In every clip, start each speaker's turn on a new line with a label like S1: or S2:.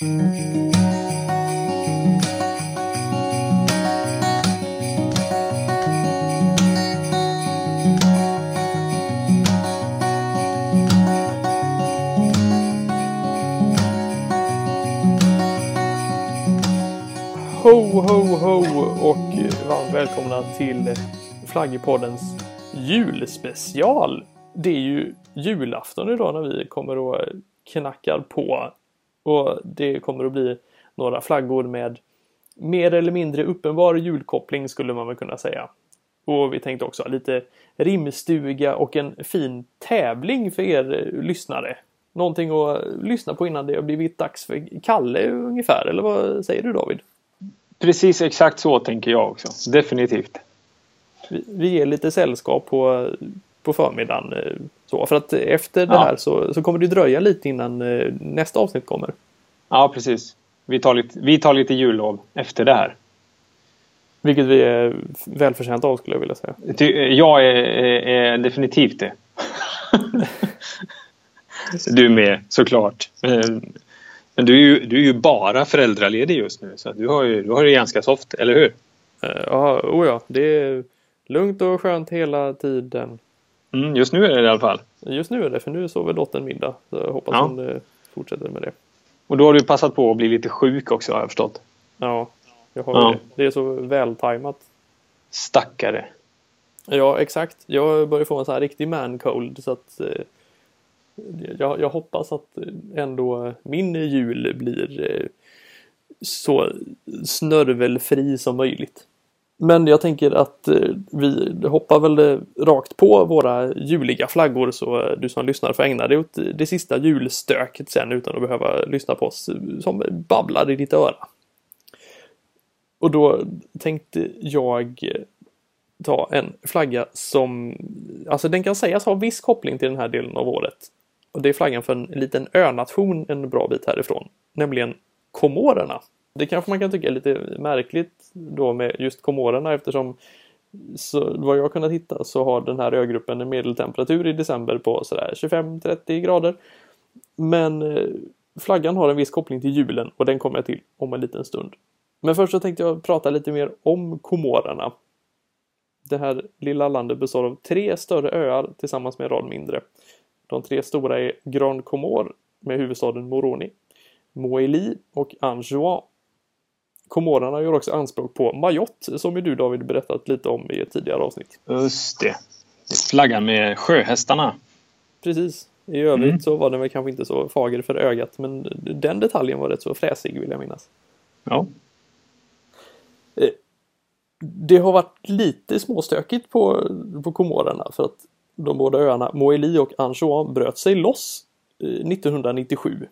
S1: Ho, ho, ho och varmt välkomna till Flaggpoddens julspecial. Det är ju julafton idag när vi kommer och knackar på. Och det kommer att bli några flaggor med mer eller mindre uppenbar julkoppling skulle man väl kunna säga. Och vi tänkte också ha lite rimstuga och en fin tävling för er lyssnare. Någonting att lyssna på innan det har blivit dags för Kalle ungefär, eller vad säger du David?
S2: Precis exakt så tänker jag också. Definitivt.
S1: Vi, vi ger lite sällskap på, på förmiddagen. eh, Så, för att efter det
S2: Ja.
S1: här så, så kommer det dröja lite innan eh, nästa avsnitt kommer.
S2: Ja, precis. Vi tar lite, vi tar lite jullov efter det här.
S1: Vilket vi är välförtjänta av skulle jag vilja säga.
S2: Ty- Jag är, är, är definitivt det. du med såklart. Men du är, ju, du är ju bara föräldraledig just nu så du har ju du har det ganska soft, eller hur?
S1: Eh, Ja, oh ja, det är lugnt och skönt hela tiden.
S2: Mm, just nu är det i alla fall.
S1: Just nu är det, för nu sover dottern middag. Så jag hoppas
S2: Ja.
S1: hon eh, fortsätter med det.
S2: Och då har du passat på att bli lite sjuk också har jag förstått.
S1: Ja, jag har
S2: Ja.
S1: det. Det är så vältajmat.
S2: Stackare.
S1: Ja, exakt. Jag börjar få en sån här riktig man cold så att eh, jag, jag hoppas att ändå min jul blir eh, så snörvelfri som möjligt. Men jag tänker att eh, vi hoppar väl eh, rakt på våra juliga flaggor så eh, du som lyssnar får ägna dig åt det sista julstöket sen utan att behöva lyssna på oss som babblar i ditt öra. Och då tänkte jag ta en flagga som, alltså den kan sägas ha viss koppling till den här delen av året. Och det är flaggan för en liten önation en bra bit härifrån, nämligen Komorerna. Det kanske man kan tycka är lite märkligt då med just Komorerna eftersom så vad jag kunnat hitta så har den här ögruppen en medeltemperatur i december på sådär 25-30 grader. Men eh, flaggan har en viss koppling till julen och den kommer jag till om en liten stund. Men först så tänkte jag prata lite mer om Komorerna. Det här lilla landet består av tre större öar tillsammans med en rad mindre. De tre stora är Grand Comore med huvudstaden Moroni, Moeli och Anjouan. Komorerna gör också anspråk på Mayotte som ju du David berättat lite om i ett tidigare avsnitt.
S2: Just det. Flaggan med sjöhästarna.
S1: Precis. I övrigt
S2: Mm.
S1: så var den väl kanske inte så fager för ögat men den detaljen var rätt så fräsig vill jag minnas.
S2: Ja.
S1: Det har varit lite småstökigt på, på Komorerna för att de båda öarna Moeli och Anjouan bröt sig loss eh, 1997.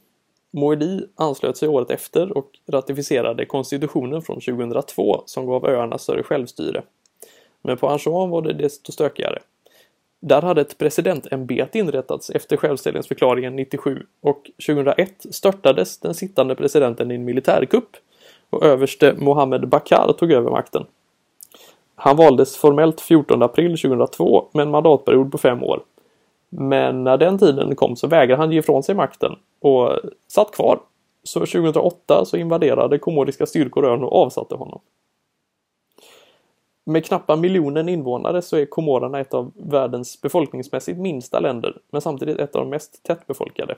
S1: Moedi anslöt sig året efter och ratificerade konstitutionen från 2002 som gav öarna större självstyre. Men på Anjouan var det desto stökigare. Där hade ett presidentämbete inrättats efter självställningsförklaringen 97 och 2001 störtades den sittande presidenten i en militärkupp och överste Mohamed Bakar tog över makten. Han valdes formellt 14 april 2002 med en mandatperiod på fem år. Men när den tiden kom så vägrade han ge ifrån sig makten och satt kvar. Så 2008 så invaderade komoriska styrkor ön och avsatte honom. Med knappa miljonen invånare så är Komorerna ett av världens befolkningsmässigt minsta länder, men samtidigt ett av de mest tättbefolkade.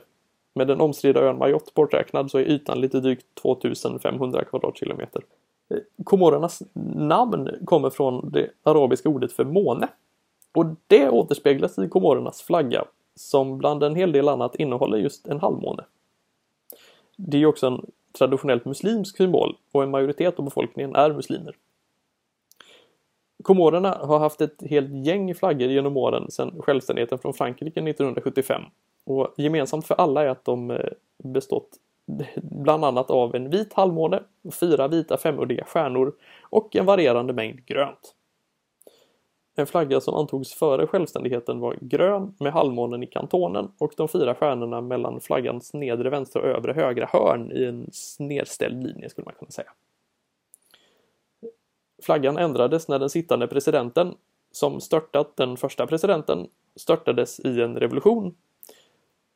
S1: Med den omstridda ön Mayotte borträknad så är ytan lite drygt 2500 kvadratkilometer. Eh, komorernas namn kommer från det arabiska ordet för måne. Och det återspeglas i Komorernas flagga, som bland en hel del annat innehåller just en halvmåne. Det är också en traditionellt muslimsk symbol och en majoritet av befolkningen är muslimer. Komorerna har haft ett helt gäng flaggor genom åren sedan självständigheten från Frankrike 1975. Och gemensamt för alla är att de eh, bestått bland annat av en vit halvmåne, fyra vita femuddiga stjärnor och en varierande mängd grönt. En flagga som antogs före självständigheten var grön med halvmånen i kantonen och de fyra stjärnorna mellan flaggans nedre vänstra och övre högra hörn i en nedställd linje skulle man kunna säga. Flaggan ändrades när den sittande presidenten, som störtat den första presidenten, störtades i en revolution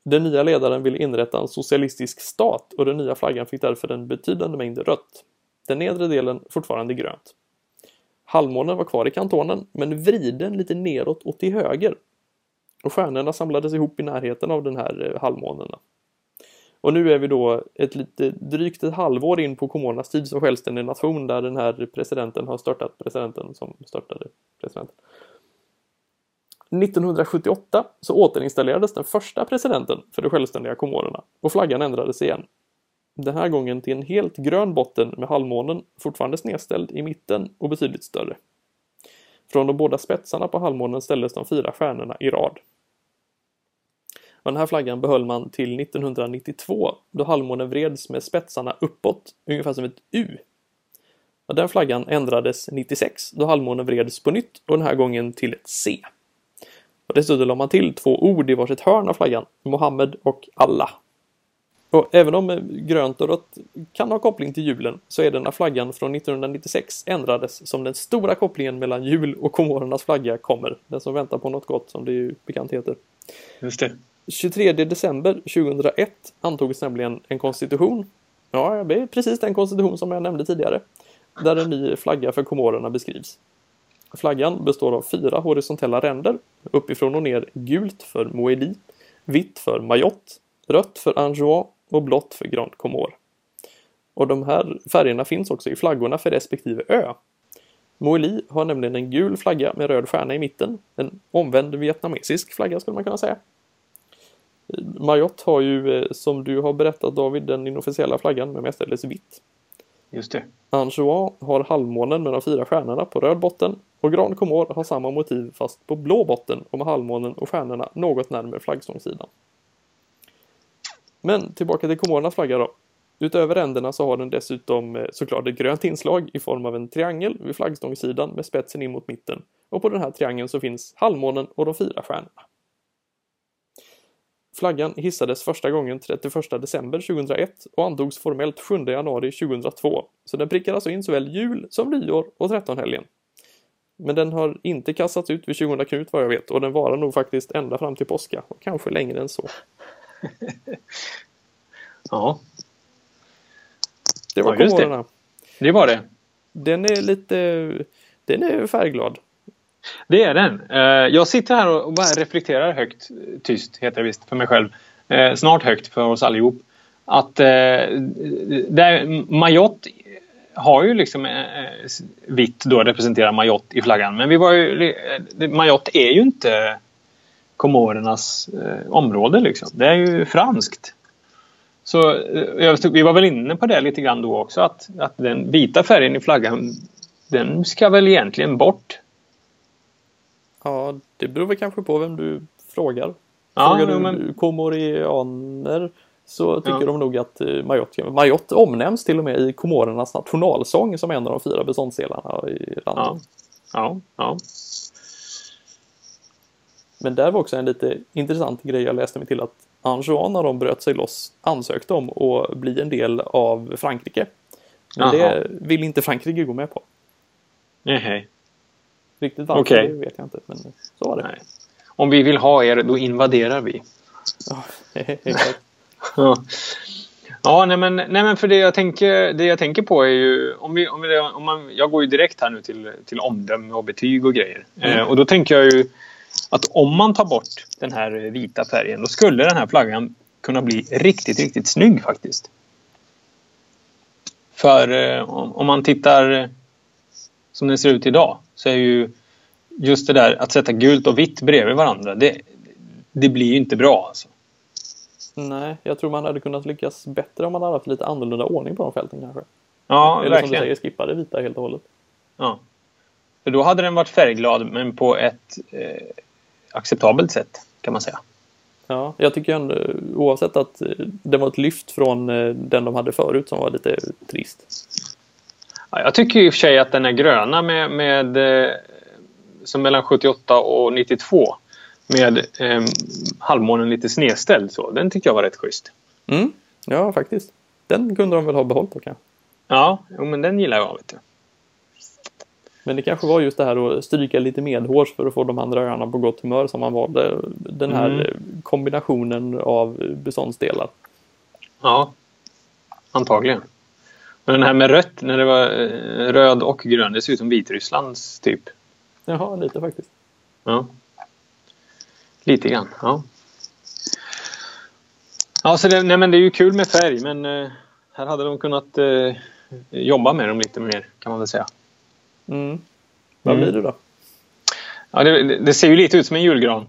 S1: Den nya ledaren ville inrätta en socialistisk stat och den nya flaggan fick därför en betydande mängd rött. Den nedre delen fortfarande grönt. Halvmånen var kvar i kantonen men vriden lite neråt och till höger. Och stjärnorna samlades ihop i närheten av den här eh, halvmånen. Och nu är vi då ett lite drygt ett halvår in på Comornas tid som självständig nation där den här presidenten har störtat presidenten som störtade presidenten. 1978 så återinstallerades den första presidenten för de självständiga Komorerna och flaggan ändrades igen. Den här gången till en helt grön botten med halvmånen fortfarande snedställd i mitten och betydligt större. Från de båda spetsarna på halvmånen ställdes de fyra stjärnorna i rad. Den här flaggan behöll man till 1992 då halvmånen vreds med spetsarna uppåt, ungefär som ett U. Den flaggan ändrades 96 då halvmånen vreds på nytt och den här gången till ett C. Och dessutom la man till två ord i varsitt hörn av flaggan, Mohammed och Allah. Och även om grönt och rött kan ha koppling till julen så är denna flaggan från 1996 ändrades som den stora kopplingen mellan jul och Komorernas flagga kommer. Den som väntar på något gott som det ju bekant heter.
S2: Just det.
S1: 23 december 2001 antogs nämligen en konstitution. Ja, det är precis den konstitution som jag nämnde tidigare. Där en ny flagga för Komorerna beskrivs. Flaggan består av fyra horisontella ränder, uppifrån och ner gult för Moeli, vitt för Mayotte, rött för Anjouan och blått för Grand Comore. Och de här färgerna finns också i flaggorna för respektive ö. Moeli har nämligen en gul flagga med röd stjärna i mitten, en omvänd vietnamesisk flagga skulle man kunna säga. Mayotte har ju, eh, som du har berättat David, den inofficiella flaggan med mestadels vitt.
S2: Just det.
S1: Anjouan har halvmånen med de fyra stjärnorna på röd botten och Grand Comore har samma motiv fast på blå botten och med halvmånen och stjärnorna något närmare flaggstångssidan. Men tillbaka till Comorernas flagga då. Utöver ränderna så har den dessutom eh, såklart ett grönt inslag i form av en triangel vid flaggstångssidan med spetsen in mot mitten. Och på den här triangeln så finns halvmånen och de fyra stjärnorna. Flaggan hissades första gången 31 december 2001 och antogs formellt 7 januari 2002. Så den prickar alltså in såväl jul som nyår och trettonhelgen. Men den har inte kastats ut vid 20 Knut vad jag vet och den varar nog faktiskt ända fram till påska och kanske längre än så.
S2: ja.
S1: Det var
S2: ja,
S1: det.
S2: det var det.
S1: Den är lite... Den är färgglad.
S2: Det är den. Eh, jag sitter här och bara reflekterar högt, tyst heter det visst, för mig själv. Eh, snart högt för oss allihop. Att eh, där Mayotte har ju liksom vitt då representerar Mayotte i flaggan. Men vi var ju, Mayotte är ju inte Komorernas område liksom. Det är ju franskt. Så vi var väl inne på det lite grann då också att, att den vita färgen i flaggan den ska väl egentligen bort
S1: Ja, det beror väl kanske på vem du frågar.
S2: Ja,
S1: frågar du
S2: men...
S1: komorianer så tycker ja. de nog att eh, Mayotte, Mayotte omnämns till och med i Komorernas nationalsång som en av de fyra beståndsdelarna i landet.
S2: Ja. ja, ja.
S1: Men där var också en lite intressant grej jag läste mig till att Anjouan när de bröt sig loss ansökte om att bli en del av Frankrike. Men Aha. det vill inte Frankrike gå med på.
S2: Nej.
S1: Riktigt varför okay. det vet jag inte, men så var det. Nej.
S2: Om vi vill ha er, då invaderar vi. ja. Ja, nej men, nej men för det jag, tänker, det jag tänker på är ju... Om vi, om vi, om man, jag går ju direkt här nu till, till omdöme och betyg och grejer. Mm. Eh, och då tänker jag ju att om man tar bort den här vita färgen då skulle den här flaggan kunna bli riktigt, riktigt snygg faktiskt. För eh, om, om man tittar som den ser ut idag så är ju just det där att sätta gult och vitt bredvid varandra det, det blir ju inte bra alltså.
S1: Nej, jag tror man hade kunnat lyckas bättre om man hade haft lite annorlunda ordning på de fälten kanske.
S2: Ja,
S1: Eller
S2: verkligen.
S1: som du säger, skippa det vita helt och hållet.
S2: Ja. För då hade den varit färgglad men på ett eh, acceptabelt sätt kan man säga.
S1: Ja, jag tycker ändå oavsett att eh, det var ett lyft från eh, den de hade förut som var lite trist.
S2: Ja, jag tycker i och för sig att den är gröna med, med eh, som mellan 78 och 92 med eh, halvmånen lite snedställd så. Den tycker jag var rätt schysst.
S1: Mm, ja, faktiskt. Den kunde de väl ha behållit då kanske?
S2: Ja, jo, men den gillar jag. Vet du.
S1: Men det kanske var just det här att stryka lite medhårs för att få de andra öarna på gott humör som man valde. Den här
S2: Mm.
S1: kombinationen av beståndsdelar.
S2: Ja, antagligen. Men den här med rött, när det var eh, röd och grön, det ser ut som Vitrysslands typ.
S1: Jaha, lite faktiskt.
S2: Ja. Lite grann, ja. Ja, så det, nej, men det är ju kul med färg, men eh, här hade de kunnat eh, jobba med dem lite mer, kan man väl säga.
S1: Mm. Vad
S2: Mm.
S1: blir det då?
S2: Ja, det, det- ser ju lite ut som en julgran.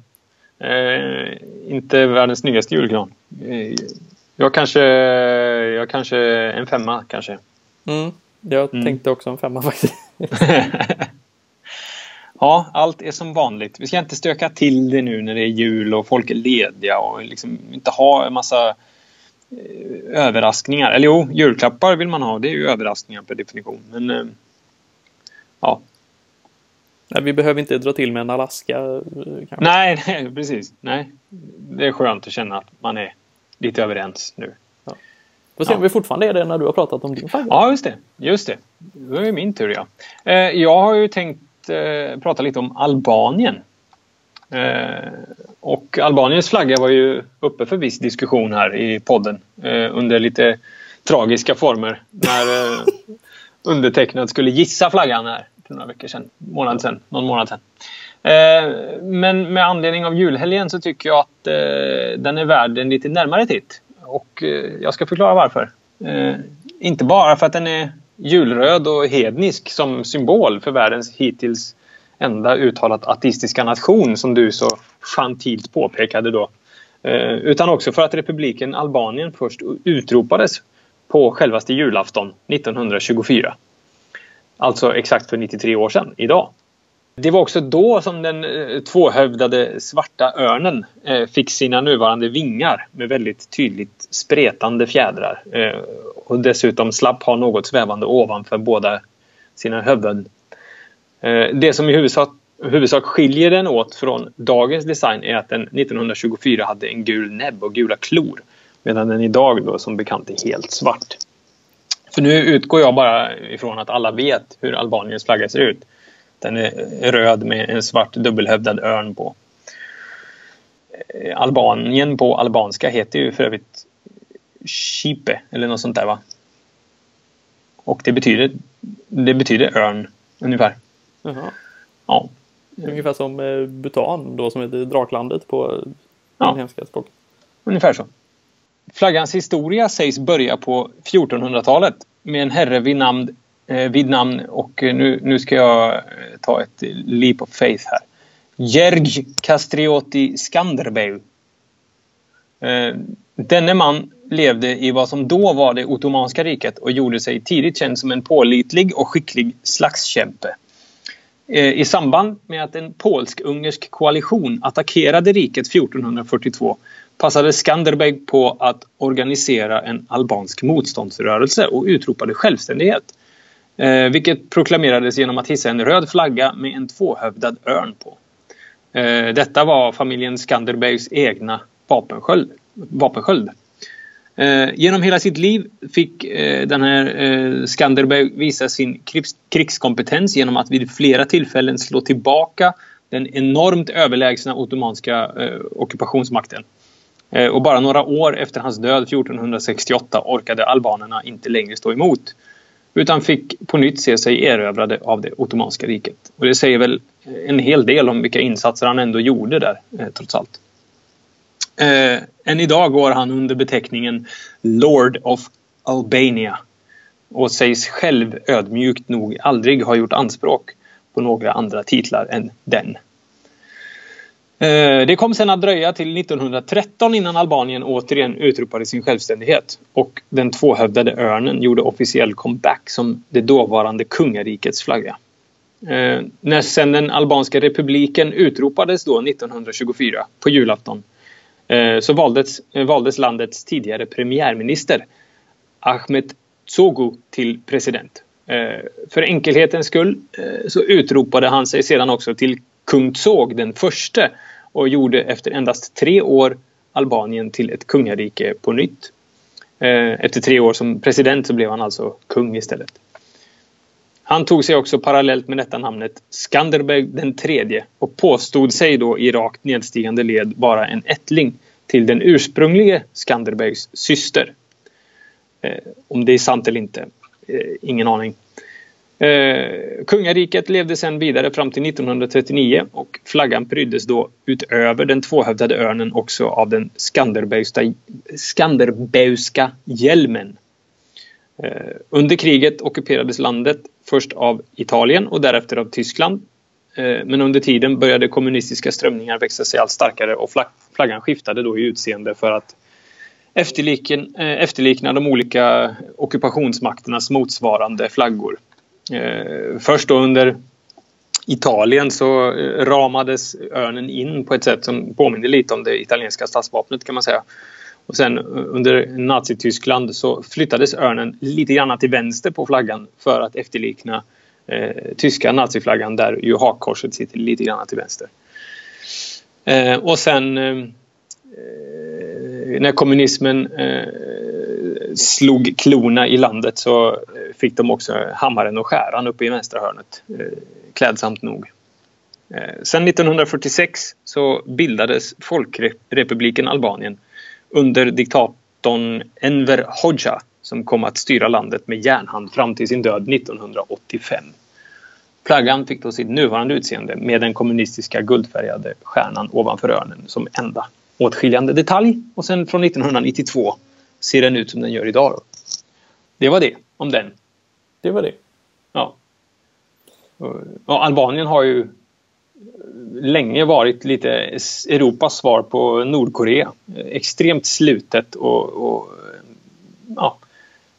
S2: Eh, inte världens snyggaste julgran. Eh, jag kanske, jag kanske en femma kanske.
S1: Mm. Jag
S2: Mm.
S1: tänkte också en femma faktiskt.
S2: ja, allt är som vanligt. Vi ska inte stöka till det nu när det är jul och folk är lediga och liksom inte ha en massa eh, överraskningar. Eller jo, julklappar vill man ha. Det är ju överraskningar per definition. Men eh, ja,
S1: Nej, vi behöver inte dra till med en Alaska. eh, Kanske.
S2: nej, nej, precis. Nej, det är skönt att känna att man är lite överens nu.
S1: Får se
S2: Ja.
S1: om vi fortfarande är det när du har pratat om din flagga.
S2: Ja, just det. Just det. Då är det min tur, ja. Eh, jag har ju tänkt eh, prata lite om Albanien. Eh, och Albaniens flagga var ju uppe för viss diskussion här i podden under lite tragiska former när undertecknad skulle gissa flaggan här för några veckor sedan, månad sedan, någon månad sedan. Eh, men med anledning av julhelgen så tycker jag att eh, den är värd en lite närmare titt. Och eh, jag ska förklara varför. Eh, inte bara för att den är julröd och hednisk som symbol för världens hittills enda uttalat ateistiska nation som du så gentilt påpekade då. Eh, utan också för att republiken Albanien först utropades på självaste julafton 1924. Alltså exakt för 93 år sedan, idag. Det var också då som den eh, tvåhövdade svarta örnen eh, fick sina nuvarande vingar med väldigt tydligt spretande fjädrar. Eh, och dessutom slapp ha något svävande ovanför båda sina huvuden. Det som i huvudsak, huvudsak skiljer den åt från dagens design är att den 1924 hade en gul näbb och gula klor. Medan den idag då som bekant är helt svart. För nu utgår jag bara ifrån att alla vet hur Albaniens flagga ser ut. Den är röd med en svart dubbelhövdad örn på. Eh, Albanien på albanska heter ju för övrigt Chipe eller något sånt där va? Och det betyder, det betyder örn ungefär.
S1: Jaha.
S2: Ja.
S1: Ungefär som eh, Bhutan då som heter Draklandet på eh,
S2: Ja.
S1: den hemska språket.
S2: Ungefär så. Flaggans historia sägs börja på 1400-talet med en herre vid namn, eh, vid namn och eh, nu, nu ska jag eh, ta ett leap of faith här. Gerg Castrioti Skanderbeu. Eh, denne man levde i vad som då var det Ottomanska riket och gjorde sig tidigt känd som en pålitlig och skicklig slagskämpe. Eh, I samband med att en polsk-ungersk koalition attackerade riket 1442 passade Skanderbeg på att organisera en albansk motståndsrörelse och utropade självständighet. Eh, vilket proklamerades genom att hissa en röd flagga med en tvåhövdad örn på. Eh, detta var familjen Skanderbegs egna vapensköld. vapensköld. Eh, genom hela sitt liv fick eh, den här eh, Skanderberg visa sin krigs krigskompetens genom att vid flera tillfällen slå tillbaka den enormt överlägsna ottomanska eh, ockupationsmakten. Eh, och bara några år efter hans död 1468 orkade albanerna inte längre stå emot. Utan fick på nytt se sig erövrade av det ottomanska riket. Och det säger väl eh, en hel del om vilka insatser han ändå gjorde där, eh, trots allt. Eh, än idag går han under beteckningen Lord of Albania och sägs själv ödmjukt nog aldrig ha gjort anspråk på några andra titlar än den. Eh, det kom sen att dröja till 1913 innan Albanien återigen utropade sin självständighet och den tvåhövdade örnen gjorde officiell comeback som det dåvarande kungarikets flagga. Eh, när sen den albanska republiken utropades då 1924 på julafton eh, så valdes, valdes landets tidigare premiärminister Ahmet Zogu till president. För enkelhetens skull så utropade han sig sedan också till kung Zog den förste och gjorde efter endast tre år Albanien till ett kungarike på nytt. Eh, efter tre år som president så blev han alltså kung istället. Han tog sig också parallellt med detta namnet Skanderbeg den tredje och påstod sig då i rakt nedstigande led vara en ättling till den ursprunglige Skanderbegs syster. Eh, om det är sant eller inte, eh, ingen aning. Eh, kungariket levde sedan vidare fram till 1939 och flaggan pryddes då utöver den tvåhövdade örnen också av den Skanderbeuska hjälmen. Eh, under kriget ockuperades landet först av Italien och därefter av Tyskland. Eh, men under tiden började kommunistiska strömningar växa sig allt starkare och flaggan skiftade då i utseende för att efterlikna, eh, efterlikna de olika ockupationsmakternas motsvarande flaggor. Eh, först då under Italien så eh, ramades örnen in på ett sätt som påminner lite om det italienska statsvapnet kan man säga. Och sen eh, under Nazityskland så flyttades örnen lite grann till vänster på flaggan för att efterlikna eh, tyska naziflaggan där ju hakkorset sitter lite grann till vänster. Eh, och sen eh, eh när kommunismen slog klorna i landet så eh, fick de också hammaren och skäran uppe i vänstra hörnet. Eh, klädsamt nog. Eh, sen 1946 så bildades Folkrepubliken Albanien under diktatorn Enver Hoxha som kom att styra landet med järnhand fram till sin död 1985. Flaggan fick då sitt nuvarande utseende med den kommunistiska guldfärgade stjärnan ovanför örnen som enda åtskiljande detalj. Och sen från 1992 ser den ut som den gör idag. Då. Det var det om den.
S1: Det var det.
S2: Ja. Och Albanien har ju länge varit lite Europas svar på Nordkorea. Extremt slutet och, och ja,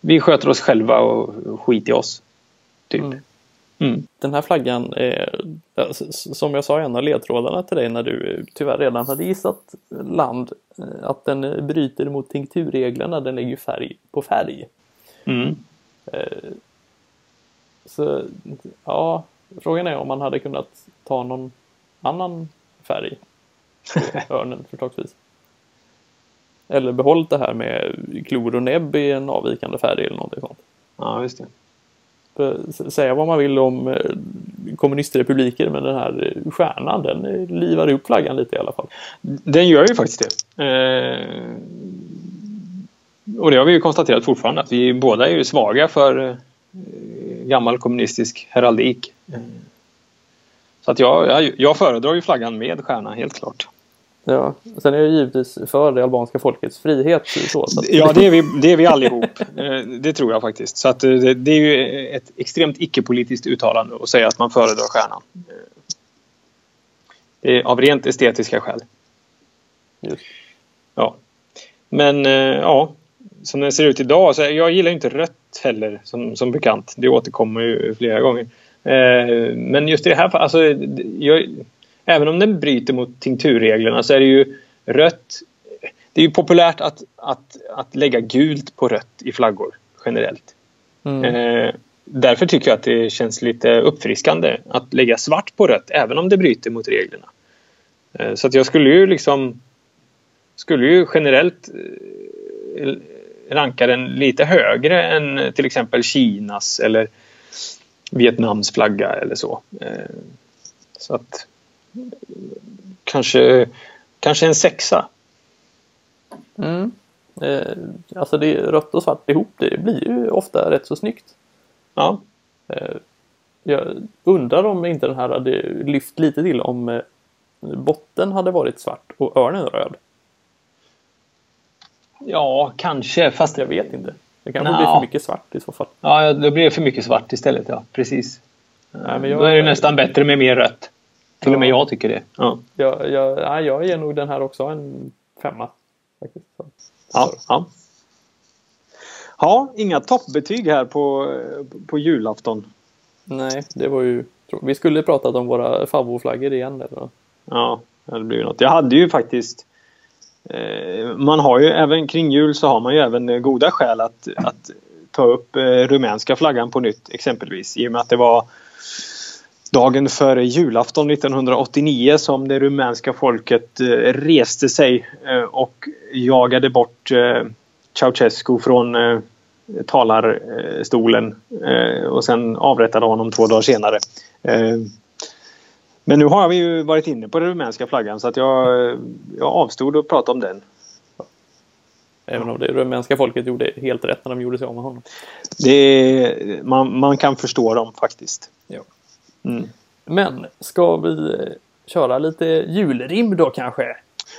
S2: vi sköter oss själva och skit i oss. Typ. Mm.
S1: Mm. Den här flaggan är, som jag sa i en av ledtrådarna till dig när du tyvärr redan hade gissat land, eh, att den bryter mot tinkturreglerna, den lägger färg på färg. Mm. Eh, så ja, frågan är om man hade kunnat ta någon annan färg på örnen förslagsvis. Eller behållit det här med klor och näbb i en avvikande färg eller någonting sånt.
S2: Ja, just det Eh,
S1: säga vad man vill om eh, kommunistrepubliker men den här stjärnan den eh, livar upp flaggan lite i alla fall.
S2: Den gör ju faktiskt det. Och det har vi ju konstaterat fortfarande att vi båda är ju svaga för gammal kommunistisk heraldik. Så att jag, jag, jag föredrar ju flaggan med stjärna helt klart.
S1: Ja, sen är jag givetvis för det albanska folkets frihet. Så, så
S2: att... Ja, det är, vi, det är vi allihop. Eh, det tror jag faktiskt. Så att eh, det, det är ju ett extremt icke-politiskt uttalande att säga att man föredrar stjärnan. Är av rent estetiska skäl. Just. Ja. Men eh, ja, som den ser ut idag. Så jag gillar inte rött heller som, som bekant. Det återkommer ju flera gånger. Men just i det här fallet, alltså, jag, även om den bryter mot tinkturreglerna så är det ju rött. Det är ju populärt att, att, att lägga gult på rött i flaggor generellt. Mm. Eh, därför tycker jag att det känns lite uppfriskande att lägga svart på rött även om det bryter mot reglerna. Eh, så att jag skulle ju liksom skulle ju generellt eh, ranka den lite högre än till exempel Kinas eller Vietnams flagga eller så. Eh, så att kanske, kanske en sexa.
S1: Mm. Eh, alltså det är rött och svart ihop, det blir ju ofta rätt så snyggt.
S2: Ja.
S1: Eh, jag undrar om inte den här hade lyft lite till om eh, botten hade varit svart och örnen röd.
S2: Ja, kanske, fast
S1: jag vet inte. Det kanske no. blir för mycket svart i så fall.
S2: Ja, det blir för mycket svart istället, ja. Precis. Nej, men jag... Då är det nästan bättre med mer rött. Till och med jag tycker det. Ja.
S1: Jag, jag, ja, jag ger nog den här också en femma. Faktiskt. Så.
S2: Ja, ja. ja, inga toppbetyg här på, på julafton.
S1: Nej, det var ju... Vi skulle pratat om våra favoritflaggor igen. Eller?
S2: Ja, det blir något. Jag hade ju faktiskt... Eh, man har ju även kring jul så har man ju även goda skäl att, att ta upp eh, rumänska flaggan på nytt exempelvis. I och med att det var dagen före julafton 1989 som det rumänska folket eh, reste sig eh, och jagade bort eh, Ceausescu från talarstolen och sen avrättade honom två dagar senare. Men nu har vi ju varit inne på den rumänska flaggan så att jag, jag avstod att prata om den.
S1: Även om det rumänska folket gjorde helt rätt när de gjorde sig av med honom.
S2: Det, man, man kan förstå dem faktiskt.
S1: Ja.
S2: Mm.
S1: Men ska vi eh, köra lite julrim då kanske?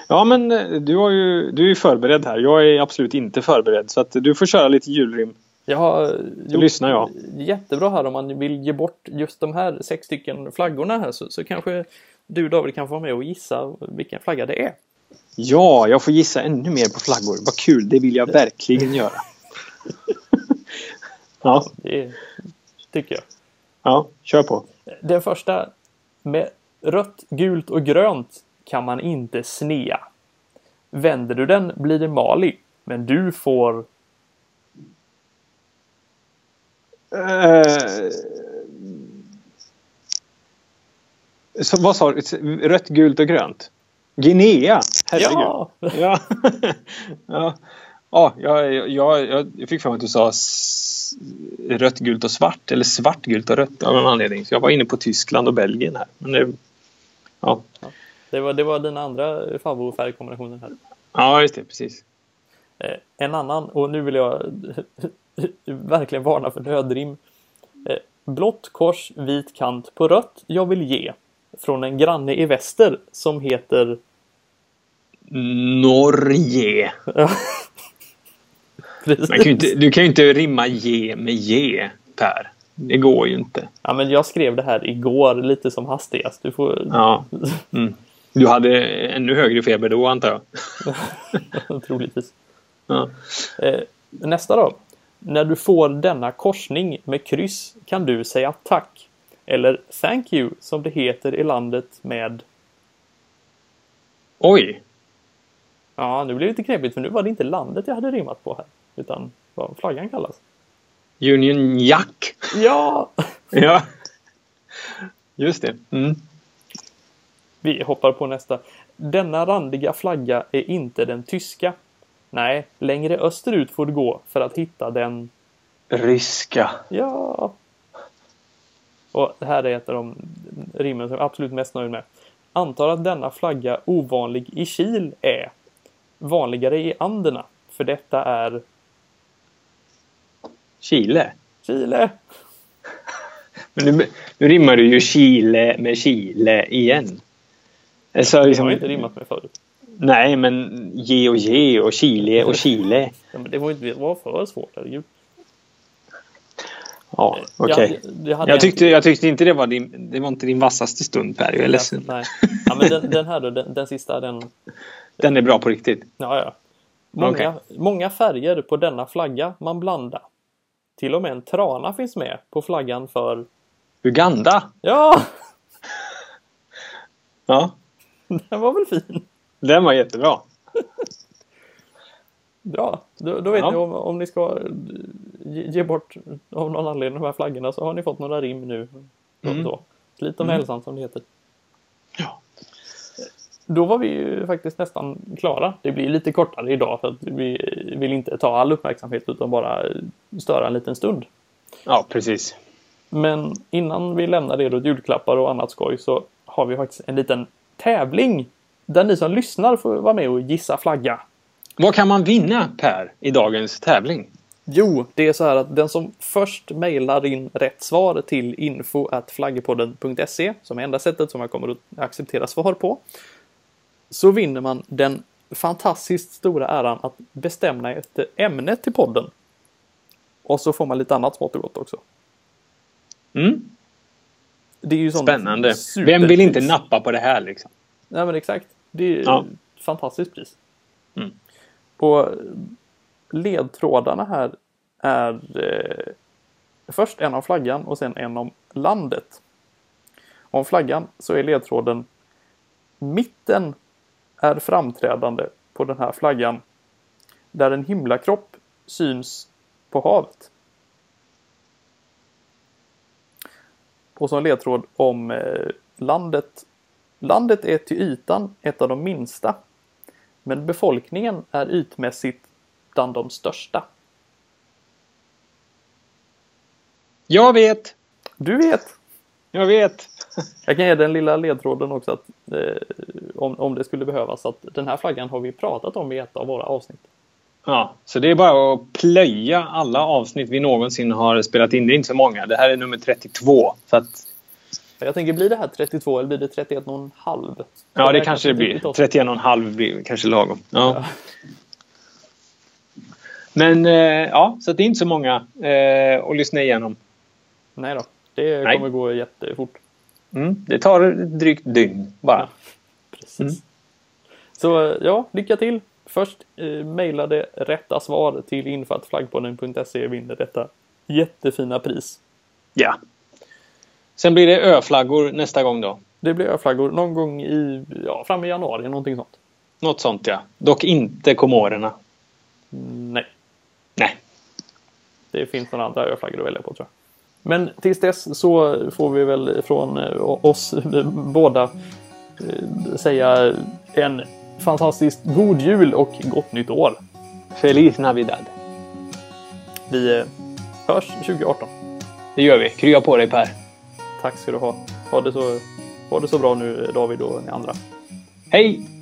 S2: Ja men eh, du, har ju, du är ju förberedd här. Jag är absolut inte förberedd så att du får köra lite julrim.
S1: Jag har gjort
S2: lyssnar jag.
S1: jättebra här om man vill ge bort just de här sex stycken flaggorna här så, så kanske du David kan få vara med och gissa vilken flagga det är.
S2: Ja, jag får gissa ännu mer på flaggor. Vad kul, det vill jag verkligen göra. ja.
S1: Det tycker jag.
S2: Ja, kör på.
S1: Den första med rött, gult och grönt kan man inte snea. Vänder du den blir det Mali, men du får
S2: Uh, så vad sa du? Rött, gult och grönt? Guinea? Herregud.
S1: Ja!
S2: Ja. ja. ja jag, jag, jag fick för mig att du sa rött, gult och svart. Eller svart, gult och rött av någon anledning. Så jag var inne på Tyskland och Belgien här. Men det, ja.
S1: Det, var, det var dina andra favoritfärgkombinationer här.
S2: Ja, just det. Precis.
S1: Eh, en annan, och nu vill jag verkligen varna för nödrim. Eh, blått kors, vit kant på rött. Jag vill ge. Från en granne i väster som heter
S2: Norge. Kan inte, du kan ju inte rimma ge med ge, Per. Det går ju inte.
S1: Ja, men jag skrev det här igår lite som hastigast. Du får...
S2: Ja. Mm. Du hade ännu högre feber då antar
S1: jag? Troligtvis.
S2: Ja.
S1: Eh, nästa då. När du får denna korsning med kryss kan du säga tack. Eller thank you som det heter i landet med...
S2: Oj!
S1: Ja, nu blev det lite knepigt för nu var det inte landet jag hade rimmat på här. Utan vad flaggan kallas.
S2: Union Jack!
S1: Ja!
S2: ja. Just det. Mm.
S1: Vi hoppar på nästa. Denna randiga flagga är inte den tyska. Nej, längre österut får du gå för att hitta den...
S2: Ryska.
S1: Ja. Och här är ett av de rimmen som jag är absolut mest nöjd med. Antar att denna flagga ovanlig i Kil är vanligare i Anderna. För detta är...
S2: Chile.
S1: Chile.
S2: Men nu, nu rimmar du ju Chile med Chile igen.
S1: Alltså, liksom, det har jag inte rimmat med förut.
S2: Nej, men ge och ge och Chile och Chile.
S1: Ja, men det var inte var för svårt, herregud.
S2: Ja, okej. Okay. Jag, jag, tyckte, jag tyckte inte det var din, det var inte din vassaste stund Per, jag är ledsen.
S1: Nej. Ja, men den, den här då, den, den, sista den...
S2: Den är bra på riktigt?
S1: Ja, ja. Många, okay. många färger på denna flagga man blandar. Till och med en trana finns med på flaggan för...
S2: Uganda?
S1: Ja!
S2: ja.
S1: Den var väl fin?
S2: Den var jättebra.
S1: Bra, då, då vet ja. ni om, om ni ska ge, ge, bort av någon anledning de här flaggorna så har ni fått några rim nu. Mm. Slit om mm. hälsan som det heter.
S2: Ja.
S1: Då var vi ju faktiskt nästan klara. Det blir lite kortare idag för att vi vill inte ta all uppmärksamhet utan bara störa en liten stund.
S2: Ja, precis.
S1: Men innan vi lämnar er åt julklappar och annat skoj så har vi faktiskt en liten tävling där ni som lyssnar får vara med och gissa flagga.
S2: Vad kan man vinna Per i dagens tävling?
S1: Jo, det är så här att den som först mejlar in rätt svar till info.flaggepodden.se som är enda sättet som jag kommer att acceptera svar på. Så vinner man den fantastiskt stora äran att bestämma ett ämne till podden. Och så får man lite annat smått och gott också.
S2: Mm.
S1: Det är ju
S2: Spännande. Vem vill inte nappa på det här liksom?
S1: Ja men exakt. Det är ja. ett fantastiskt pris.
S2: Mm.
S1: Och ledtrådarna här är eh, först en om flaggan och sen en om landet. Om flaggan så är ledtråden Mitten är framträdande på den här flaggan där en himlakropp syns på havet. Och som ledtråd om eh, landet. Landet är till ytan ett av de minsta. Men befolkningen är ytmässigt bland de största.
S2: Jag vet!
S1: Du vet!
S2: Jag vet!
S1: Jag kan ge den lilla ledtråden också att eh, om, om det skulle behövas att den här flaggan har vi pratat om i ett av våra avsnitt.
S2: Ja, så det är bara att plöja alla avsnitt vi någonsin har spelat in. Det är inte så många. Det här är nummer 32. Så att,
S1: Jag tänker, blir det här 32 eller blir det 31,5?
S2: ja, det kanske det blir. 31,5 blir kanske lagom. Ja.
S1: Ja.
S2: Men eh, ja, så det är inte så många eh, att lyssna igenom.
S1: Nej då, det
S2: Nej.
S1: kommer gå jättefort.
S2: Mm, det tar drygt dygn bara.
S1: Precis.
S2: Mm.
S1: Så ja, lycka till! Först eh, mejla det rätta svar till info.flaggpodden.se vinner detta jättefina pris.
S2: Ja. Sen blir det öflaggor nästa gång då.
S1: Det blir öflaggor någon gång i, ja, fram i januari, någonting sånt.
S2: Något sånt ja. Dock inte Komorerna.
S1: Nej,
S2: Nej.
S1: det finns några andra öflaggor att välja på tror jag. Men tills dess så får vi väl från eh, oss båda eh, säga en fantastiskt god jul och gott nytt år.
S2: Feliz Navidad.
S1: Vi eh, hörs 2018.
S2: Det gör vi. Krya på dig Per.
S1: Tack ska du ha. Ha det så, ha det så bra nu David och ni andra.
S2: Hej!